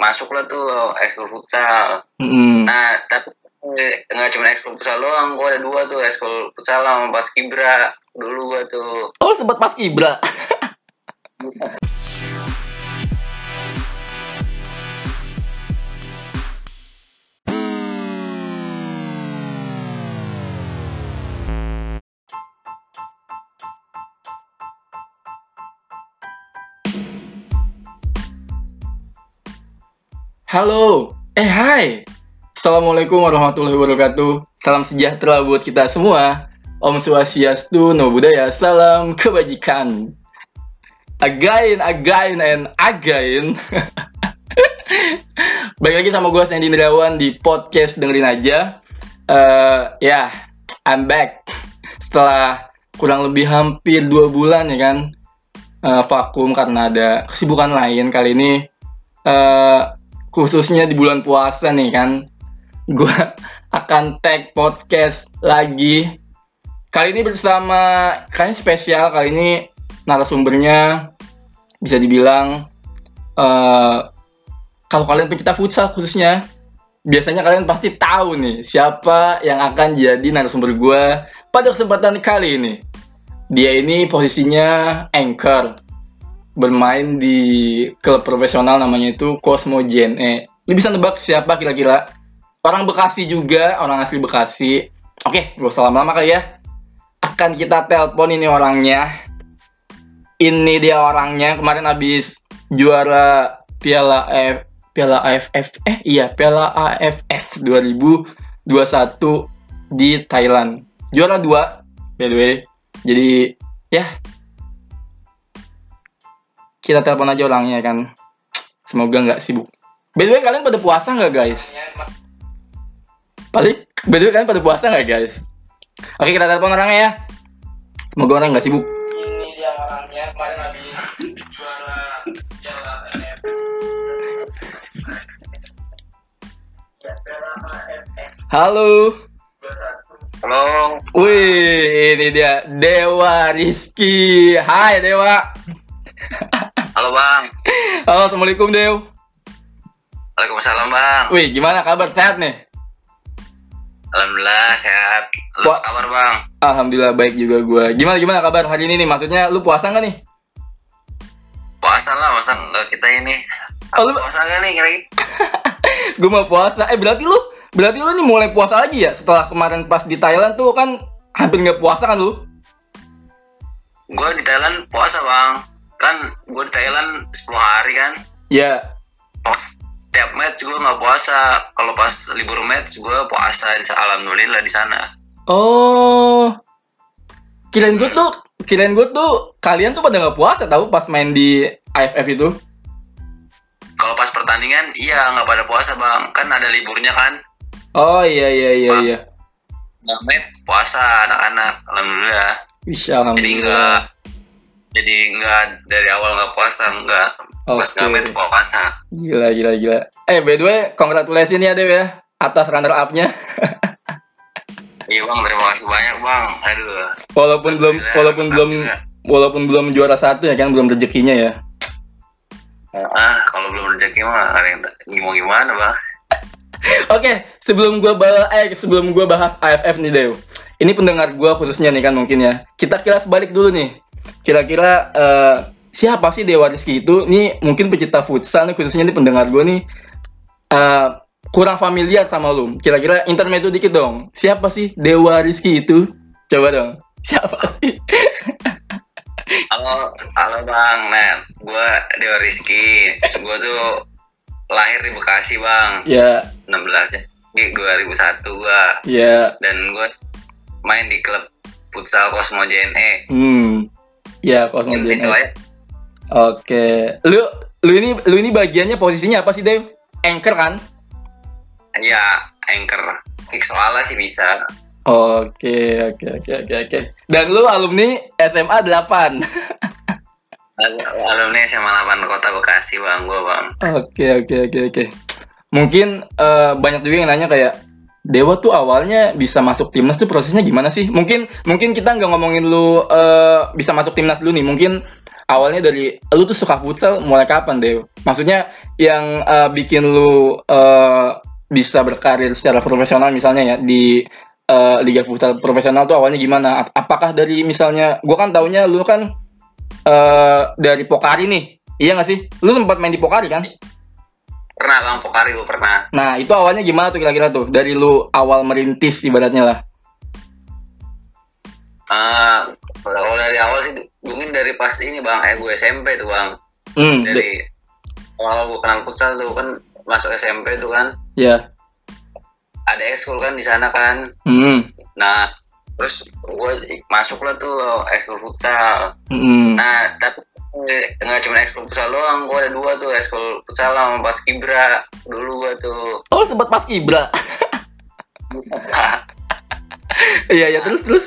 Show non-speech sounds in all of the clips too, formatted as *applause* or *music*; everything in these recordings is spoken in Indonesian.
masuk lah tuh ekskul futsal Mm-mm. nah tapi eh, nggak cuma ekskul futsal doang gue ada dua tuh ekskul futsal sama pas kibra dulu gue tuh Oh sempat pas Ibra. *laughs* Halo, eh hai. Assalamualaikum warahmatullahi wabarakatuh. Salam sejahtera buat kita semua. Om Swastiastu, Namo Buddhaya, salam kebajikan. Again, again, and again. *laughs* Baik lagi sama gue Sandy Indrawan di podcast dengerin aja. Eh ya, I'm back. Setelah kurang lebih hampir dua bulan ya kan eh, vakum karena ada kesibukan lain kali ini. eh khususnya di bulan puasa nih kan, gue akan tag podcast lagi Kali ini bersama kalian spesial kali ini narasumbernya bisa dibilang eh kalau kalian pencinta futsal khususnya biasanya kalian pasti tahu nih siapa yang akan jadi narasumber gue pada kesempatan kali ini. Dia ini posisinya anchor bermain di klub profesional namanya itu Cosmo Gen E. Lu bisa nebak siapa kira-kira? Orang Bekasi juga, orang asli Bekasi. Oke, gak usah lama-lama kali ya akan kita telepon ini orangnya. Ini dia orangnya kemarin habis juara Piala F Piala AFF eh iya Piala AFF 2021 di Thailand. Juara dua by the way. Jadi ya kita telepon aja orangnya kan. Semoga nggak sibuk. By the way kalian pada puasa nggak guys? Balik, by the way kalian pada puasa nggak guys? Oke kita telepon orangnya ya. Semoga orang nggak sibuk. Ini dia orangnya kemarin habis juara Piala AFF. Halo. halo Wih, ini dia Dewa Rizky. Hai Dewa. *laughs* halo bang Halo, Assalamualaikum Dew. Waalaikumsalam bang Wih, gimana kabar? Sehat nih? alhamdulillah sehat lu Wah. kabar bang Alhamdulillah baik juga gue. Gimana gimana kabar hari ini nih? Maksudnya lu puasa nggak nih? puasa lah masa nggak kita ini Oh, lu- puasa gak nih kira-kira *laughs* gue mau puasa. Eh berarti lu berarti lu nih mulai puasa lagi ya? Setelah kemarin pas di Thailand tuh kan hampir nggak puasa kan lu? gue di Thailand puasa bang kan gue di Thailand 10 hari kan Ya. Oh, setiap match gue nggak puasa kalau pas libur match gue puasa insya alhamdulillah di sana Oh. Kirain gue tuh kirain gue tuh kalian tuh pada nggak puasa tahu pas main di AFF itu. kalau pas pertandingan iya nggak pada puasa bang kan ada liburnya kan Oh iya iya iya iya. nggak match puasa anak-anak alhamdulillah Bisa jadi alhamdulillah. Jadi nggak dari awal nggak puasa nggak pas Oke. nggak match puasa Gila gila gila. Eh by the way, congratulations ya Dew ya atas runner up-nya. *laughs* iya bang terima kasih banyak bang aduh Walaupun belum walaupun belum juga. walaupun belum juara satu ya kan belum rezekinya ya. ah kalau belum rezeki mah ada yang mau gimana bang *laughs* Oke, sebelum gua bahas eh sebelum gua bahas AFF nih Dew. Ini pendengar gua khususnya nih kan mungkin ya. Kita kilas balik dulu nih. Kira-kira eh, siapa sih Dewa Rizky itu? Nih mungkin pecinta futsal nih khususnya nih pendengar gua nih eh, kurang familiar sama lu. Kira-kira intermezzo dikit dong. Siapa sih Dewa Rizky itu? Coba dong. Siapa sih? *laughs* halo halo bang nah gue Dewa Rizky gue tuh lahir di Bekasi bang ya, 16 ya di 2001 gua ya. dan gue main di klub futsal Cosmo JNE Hmm. Ya, Yang itu JNS. aja Oke. Lu lu ini lu ini bagiannya posisinya apa sih, Dew? Anchor kan? ya anchor fix soalnya sih bisa Oke, oke, oke, oke, oke. Dan lu alumni SMA 8. alumni SMA 8 Kota Bekasi bang gue bang Oke, oke, oke, oke. Mungkin eh, banyak juga yang nanya kayak Dewa tuh awalnya bisa masuk timnas tuh prosesnya gimana sih? Mungkin mungkin kita nggak ngomongin lu eh, bisa masuk timnas dulu nih. Mungkin awalnya dari lu tuh suka futsal mulai kapan deh? Maksudnya yang eh, bikin lu eh, bisa berkarir secara profesional misalnya ya di eh, liga futsal profesional tuh awalnya gimana? Ap- Apakah dari misalnya, gua kan taunya lu kan eh, dari Pokari nih, iya gak sih? Lu sempat main di Pokari kan? Pernah bang, gue pernah. Nah itu awalnya gimana tuh kira-kira tuh? Dari lu awal merintis ibaratnya lah. Ah, kalau dari awal sih mungkin dari pas ini bang, eh gue SMP tuh bang. Hmm, Dari awal gue kenal futsal tuh kan masuk SMP tuh kan ya. ada ekskul kan di sana kan. Hmm, Nah terus gue masuk lah tuh ekskul futsal. hmm. Nah tapi eh, nggak cuma ekskul futsal doang, gue ada dua tuh ekskul futsal sama pas kibra dulu gue tuh. Oh sempat pas Ibra. *laughs* Iya ya terus terus.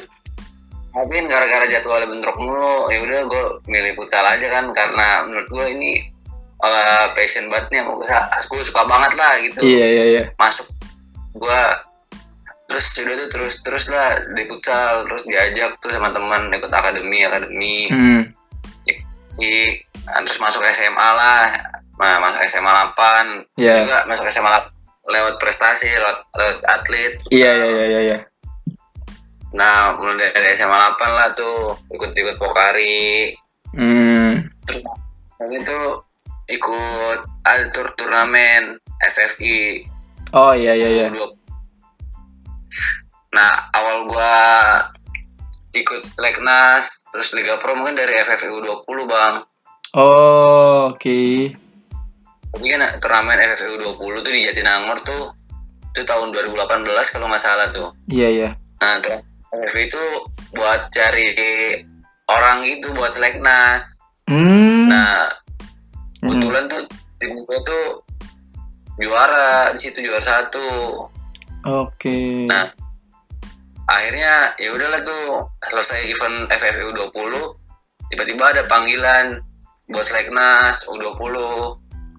Tapi gara-gara jadwalnya bentrok mulu, ya udah gue milih futsal aja kan karena menurut gue ini eh, passion banget nih, gue suka banget lah gitu. Iya iya iya. Masuk gue terus udah tuh terus terus lah di futsal terus diajak tuh sama teman ikut akademi akademi Hmm. Si terus masuk SMA lah nah, masuk SMA 8 Iya. juga masuk SMA 8 lewat prestasi lewat, lewat atlet Iya iya iya iya. iya. nah mulai dari SMA 8 lah tuh ikut-ikut Pokari Hmm. terus itu ikut ada tur turnamen FFI Oh iya iya iya. nah awal gua ikut Legnas terus Liga Pro mungkin dari FFI U20 bang Oh oke. jadi kan turnamen FFI U20 tuh di Jatinangor tuh itu tahun 2018 kalau nggak salah tuh Iya iya. nah tuh FFI itu buat cari orang gitu buat Legnas Hmm. nah Hmm. kebetulan tuh tim gue tuh juara di situ juara satu Oke. Nah, akhirnya ya udahlah tuh selesai event FFU 20 tiba-tiba ada panggilan buat Seleknas U20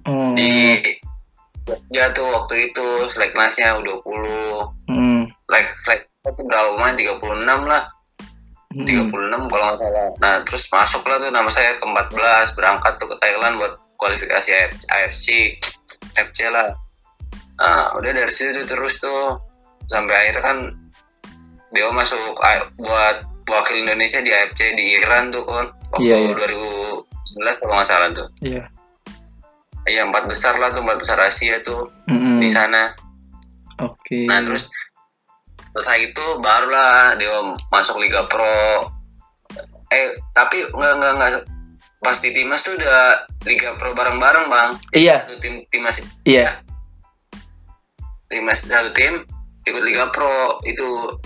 Oh. di ya tuh waktu itu Seleknasnya U20 Hmm. like selek itu berapa main 36 lah Hmm. 36 kalau nggak salah nah terus masuk lah tuh nama saya ke 14 berangkat tuh ke Thailand buat kualifikasi AFC FC lah nah udah dari situ tuh terus tuh sampai akhirnya kan dia masuk buat wakil Indonesia di AFC di Iran tuh kan waktu Iya, iya. 2011 kalau nggak salah tuh Iya. iya empat besar lah tuh empat besar Asia tuh Hmm. di sana Oke. Nah terus selesai itu barulah dia masuk Liga Pro. Eh tapi nggak nggak nggak pas di timnas tuh udah Liga Pro bareng-bareng bang. Iya Satu tim timnas iya. timnas satu tim ikut Liga Pro itu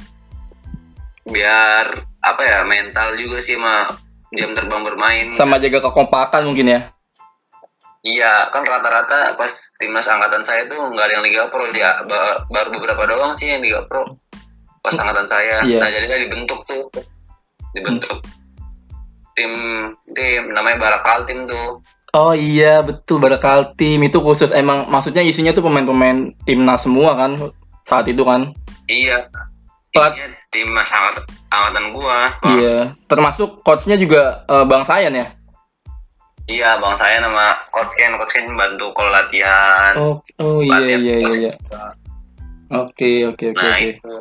biar apa ya mental juga sih sama jam terbang bermain. Sama jaga kekompakan mungkin ya. Iya kan rata-rata pas timnas angkatan saya tuh nggak ada yang Liga Pro dia ba- baru beberapa doang sih yang Liga Pro pas angkatan saya. Iya. Nah jadinya dibentuk tuh dibentuk tim tim namanya Barakal tim tuh. Oh iya betul Barakal tim itu khusus emang maksudnya isinya tuh pemain-pemain timnas semua kan saat itu kan. Iya. Pelat- Isinya timnas angkatan, angkatan gua. Bang. Iya. Termasuk coachnya juga eh, Bang Sayan ya. Iya bang saya nama coach Ken coach Ken bantu kalau latihan. Oh oh iya Latihan iya iya. iya. Oke oke oke Nah oke. itu.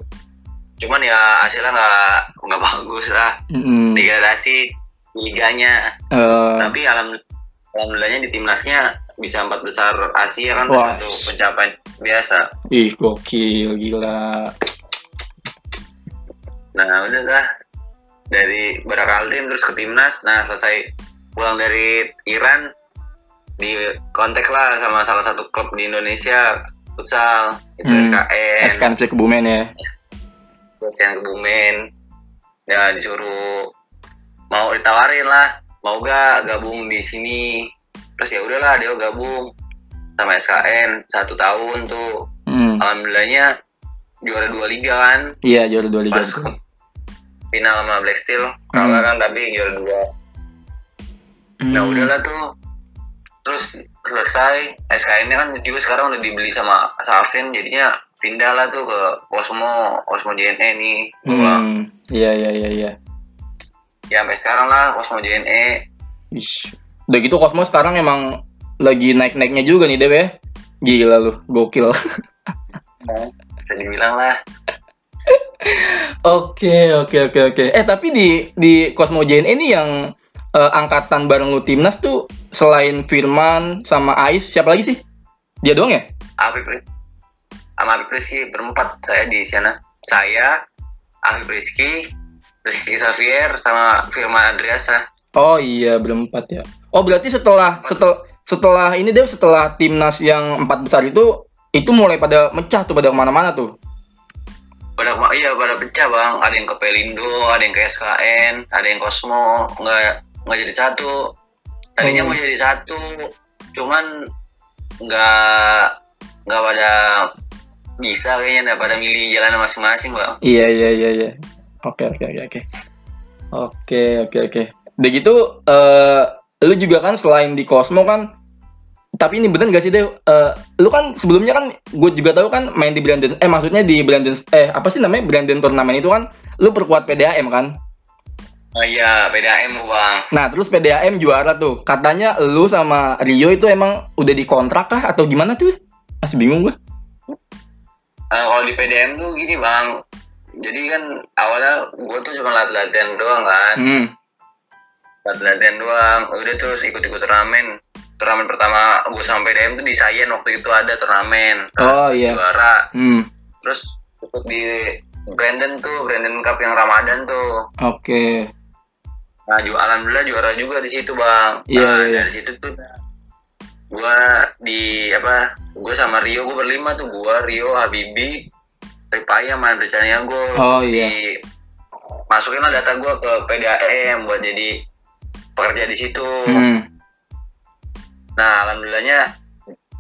Cuman ya hasilnya nggak nggak bagus lah. Mm-mm. Degradasi liganya. Eh, tapi alham- alhamdulillahnya di timnasnya bisa empat besar Asia kan Wah. satu pencapaian biasa ih gokil gila. Nah udah lah dari Barakal tim terus ke timnas nah selesai pulang dari Iran di kontak lah sama salah satu klub di Indonesia futsal itu Hmm. SKN SKNC Kebumen ya. SKN Kebumen ya disuruh mau ditawarin lah mau gak gabung di sini terus ya udahlah dia gabung sama SKN satu tahun tuh Hmm. alhamdulillahnya juara dua liga kan Iya juara dua liga. pas. Final sama Black Steel kalah kan tapi juara dua nah Hmm. udahlah tuh terus selesai SKN kan juga sekarang udah dibeli sama Safin jadinya pindah lah tuh ke Cosmo Cosmo JNE nih gua Hmm. Iya iya iya iya. ya sampai sekarang lah Cosmo JNE Ish. Udah gitu Cosmo sekarang emang lagi naik-naiknya juga nih Dew ya. Gila lu, gokil. bisa dibilang lah *laughs* Oke, oke, oke, oke. Eh, tapi di di Cosmo JNE ini yang eh, angkatan bareng lu timnas tuh selain Firman sama Ais, siapa lagi sih? Dia doang ya? Afif sama Afif Rizky berempat saya di sana saya Afif Rizky Rizky Xavier sama Firman Andreasa Oh iya, berempat ya. Oh, berarti setelah setelah setelah ini deh setelah timnas yang empat besar itu itu mulai pada mecah tuh pada ke mana-mana tuh. Pada iya pada pecah bang ada yang ke Pelindo ada yang ke SKN ada yang Cosmo nggak nggak jadi satu tadinya Oh. mau jadi satu cuman nggak nggak pada bisa kayaknya nggak pada milih jalan masing-masing bang Iya iya iya iya. Oke oke oke oke. Oke oke oke. Udah gitu eh lu juga kan selain di Cosmo kan tapi ini bener gak sih deh? Eh, lu kan sebelumnya kan gue juga tahu kan main di Brandon eh maksudnya di Brandon eh apa sih namanya? Brandon turnamen itu kan lu perkuat PDAM kan? Oh iya PDAM bang. Nah terus PDAM juara tuh. Katanya lu sama Rio itu emang udah dikontrak kah atau gimana tuh? Masih bingung gue Eh, kalau di PDM tuh gini bang. Jadi kan awalnya gue tuh cuma lat latihan doang kan. Hmm. lat latihan doang. Udah terus ikut-ikut turnamen turnamen pertama gue sama PDM tuh di Sayen waktu itu ada turnamen Oh, iya. juara hmm. terus ikut di Brandon tuh Brandon Cup yang Ramadan tuh oke nah ju alhamdulillah juara juga di situ bang Iya, nah, iya. dari situ tuh gue di apa gue sama Rio gue berlima tuh gue Rio Habibi Ripaya sama rencananya gue Oh, iya. di masukin lah data gue ke PDAM buat jadi pekerja di situ hmm. Nah alhamdulillahnya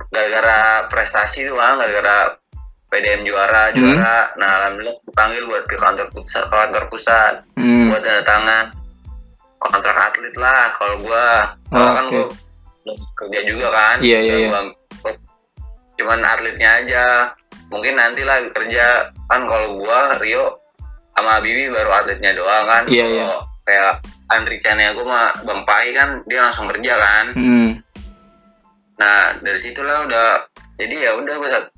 gara-gara prestasi tuh bang gara-gara PDM juara Hmm. juara nah alhamdulillah dipanggil buat ke kantor pusat kantor pusat Hmm. buat tanda tangan kontrak atlet lah kalau gua kalau kan Oke. gua kerja juga kan Iya, iya, iya. Cuman atletnya aja mungkin nanti lah kerja kan kalau gua Rio sama Bibi baru atletnya doang kan Iya, Kalau iya. kayak Andri Chania gua mah Bampai kan dia langsung kerja kan Hmm. Nah dari situlah udah jadi ya udah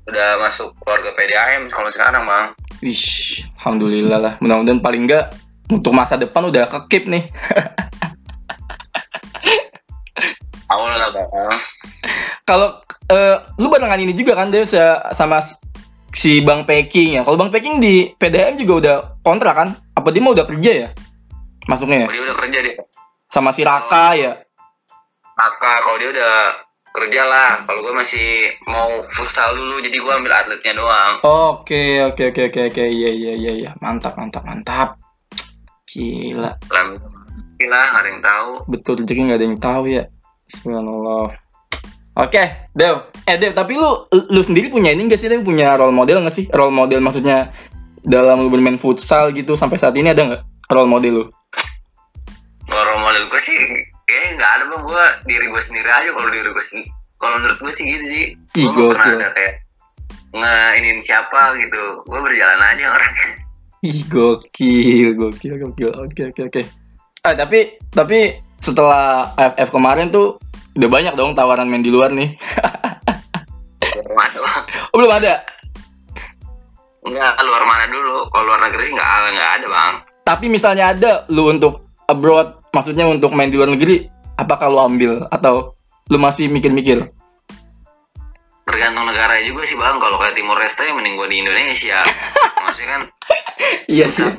udah masuk keluarga PDAM kalau sekarang bang Wish, alhamdulillah lah. Mudah-mudahan paling enggak untuk masa depan udah kekip nih. *laughs* awal lah bang Kalau eh, lu barengan ini juga kan dia sama si Bang Peking ya. Kalau Bang Peking di PDM juga udah kontrak kan? Apa dia mau udah kerja ya? Masuknya ya? dia udah kerja dia Sama si Raka ya. Maka kalau dia udah kerja lah kalau gue masih mau futsal dulu jadi gue ambil atletnya doang Oke, oke, oke, oke, oke. Iya, iya, iya, iya. Mantap, mantap, mantap. Gila. lah lah nggak ada yang tahu Betul rezeki nggak ada yang tahu ya. Subhanallah. Oke, Dev. Eh, Dev, tapi lu lu sendiri punya ini nggak sih, Dev? Punya role model nggak sih? Role model maksudnya dalam lu bermain futsal gitu sampai saat ini ada nggak role model lu? role model gue sih kayaknya nggak ada bang. Gue diri gue sendiri aja kalau diri gue sendiri. Kalau menurut gue sih gitu sih. Ih, gue nggak pernah ada kayak nge iniin siapa gitu. Gue berjalan aja orangnya Ih, gokil, gokil, gokil. Oke, oke, oke. Ah, tapi tapi setelah AFF kemarin tuh udah banyak dong tawaran main di luar nih. mana bang? Oh, belum ada. nggak luar mana dulu? Kalau luar negeri sih nggak nggak ada bang. Tapi misalnya ada lu untuk abroad, maksudnya untuk main di luar negeri, apakah lu ambil atau lu masih mikir-mikir? tergantung negara juga sih bang kalau kayak Timor Leste ya mending gue di Indonesia *laughs* maksudnya kan Iya futsal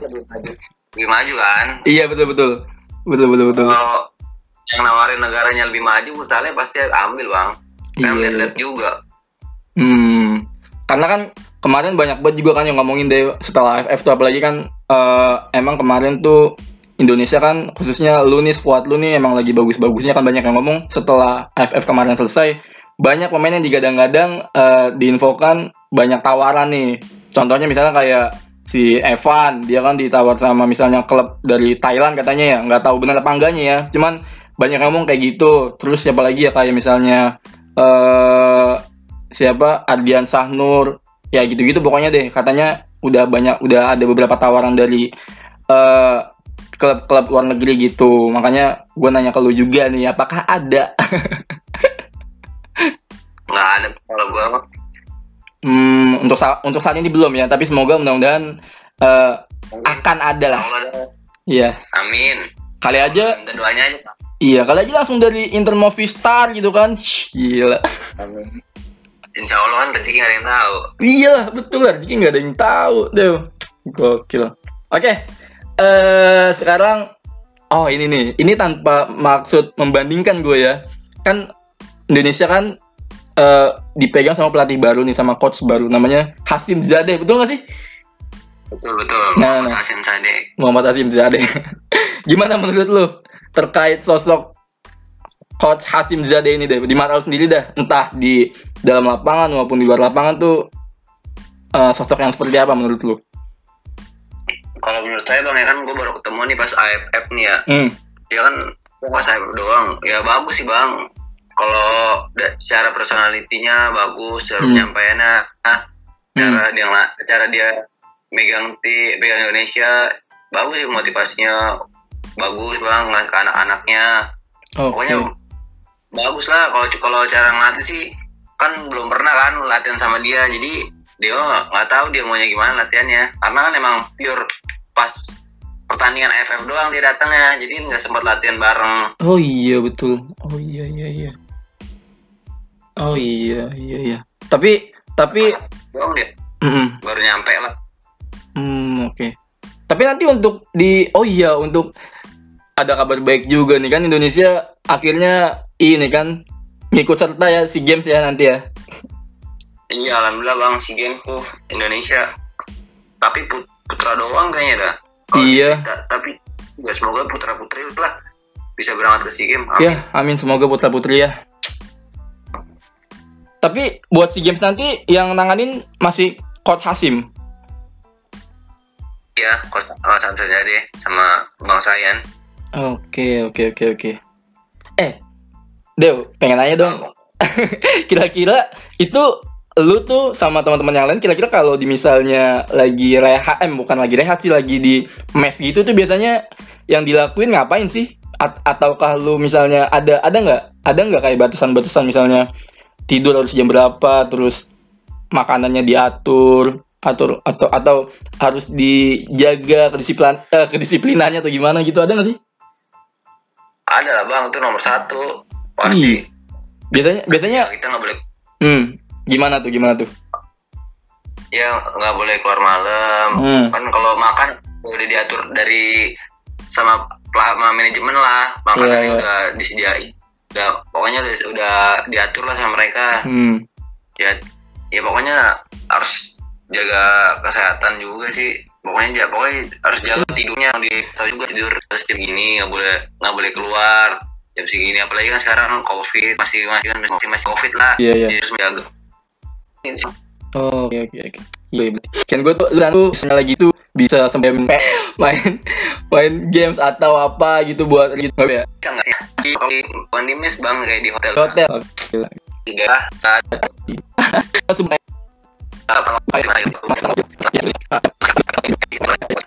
lebih maju kan Iya betul betul. Betul betul betul. kalau yang nawarin negaranya lebih maju futsalnya pasti ambil bang kan Iya. lihat-lihat juga Hmm. Karena kan kemarin banyak banget juga kan yang ngomongin deh setelah AFF tuh apalagi kan eh, emang kemarin tuh Indonesia kan khususnya lu nih squad lu nih emang lagi bagus-bagusnya kan banyak yang ngomong. Setelah AFF kemarin selesai banyak pemain yang digadang-gadang eh, diinfokan banyak tawaran nih. Contohnya misalnya kayak si Evan dia kan ditawar sama misalnya klub dari Thailand katanya ya nggak tahu benar apa enggaknya ya. Cuman banyak yang ngomong kayak gitu. Terus siapa lagi ya kayak misalnya eh siapa? Ardian Sahnur. Ya gitu-gitu pokoknya deh. Katanya udah banyak udah ada beberapa tawaran dari eh klub-klub luar negeri gitu. Makanya gue nanya ke lu juga nih, apakah ada? *laughs* nggak ada kalau gue hmm, untuk sa- untuk saat ini belum ya, tapi semoga mudah-mudahan eh, akan ada lah. Iya. amin Kali aja, doanya aja iya kali aja langsung dari Inter Movie Star gitu kan. Shh, Gila. amin insya Allah kan rezeki nggak ada yang tahu Iya betul lah. Jadi nggak ada yang tahu deh. Gokil. Oke, eh sekarang, oh ini nih, ini tanpa maksud membandingkan gue ya. Kan Indonesia kan eh dipegang sama pelatih baru nih, sama coach baru, namanya Hasim Zadeh, betul nggak sih? betul betul Nah, Muhammad nah. Hasim Sadek Muhammad Hasim Zadeh. *laughs* Gimana menurut lu terkait sosok coach Hasim Zadeh ini deh? Di mata lu sendiri dah, entah di dalam lapangan maupun di luar lapangan tuh eh, sosok yang seperti apa menurut lu? Kalau menurut saya bang ya kan gue baru ketemu nih pas AFF nih ya. Hmm. ya kan pas AFF doang. Ya bagus sih bang. Kalau secara personalitinya bagus cara Hmm. penyampaiannya ah, cara dia cara dia megang ti megang Indonesia bagus sih motivasinya. Bagus bang ke anak-anaknya. Oke. pokoknya bagus lah. Kalau kalau cara ngelatih sih kan belum pernah kan latihan sama dia. Jadi dia nggak tahu dia maunya gimana latihannya karena kan emang pure pas pertandingan FF doang dia datangnya jadi nggak sempat latihan bareng Oh iya betul. Oh iya iya iya. Oh iya iya iya. Tapi tapi doang dia mm, baru nyampe lah mm, oke. Tapi nanti untuk di oh iya untuk ada kabar baik juga nih kan Indonesia akhirnya ini kan ngikut serta ya si games ya nanti ya. Iya alhamdulillah bang si games tuh Indonesia tapi put- putra doang kayaknya dah Kalau Iya. tapi ya semoga putra putri lah bisa berangkat ke si game amin Ya, amin semoga putra putri ya. Tapi buat si games nanti yang nanganin masih coach Hasim. ya kos kawasan saja deh sama bang Sayan Oke, oke, oke, oke. Eh, Dew, pengen nanya dong. *laughs* Kira-kira itu lu tuh sama teman-teman yang lain kira-kira kalau di misalnya lagi rehat, eh bukan lagi rehat sih, lagi di mes gitu tuh biasanya yang dilakuin ngapain sih? At- ataukah lu misalnya ada ada nggak ada nggak kayak batasan-batasan misalnya tidur harus jam berapa, terus makanannya diatur atau atau atau harus dijaga kedisiplin eh, kedisiplinannya atau gimana gitu ada nggak sih? ada bang itu nomor satu Ih, pasti biasanya biasanya kita nggak boleh hmm gimana tuh gimana tuh? Ya nggak boleh keluar malam. Hmm. kan kalau makan udah diatur dari sama sama manajemen lah. Makanannya Iya, iya. udah disediain. Udah pokoknya udah, udah diatur lah sama mereka. Hmm. ya ya pokoknya harus jaga kesehatan juga sih. Pokoknya ja- pokoknya harus jaga tidurnya. Di tahu juga tidur terus jam gini nggak boleh nggak boleh keluar. Jam segini apalagi kan sekarang covid masih masih kan masih, masih covid lah. Iya iya. Jadi harus menjaga oh oke oke oke. Iya iya. kan gue tuh lu tuh misalnya lagi tuh bisa sampai *laughs* main main games atau apa gitu buat gitu ya? Bisa nggak sih? Kalau mes bang kayak di hotel. Hotel. Tiga saat. *laughs* Langsung main. Thank you.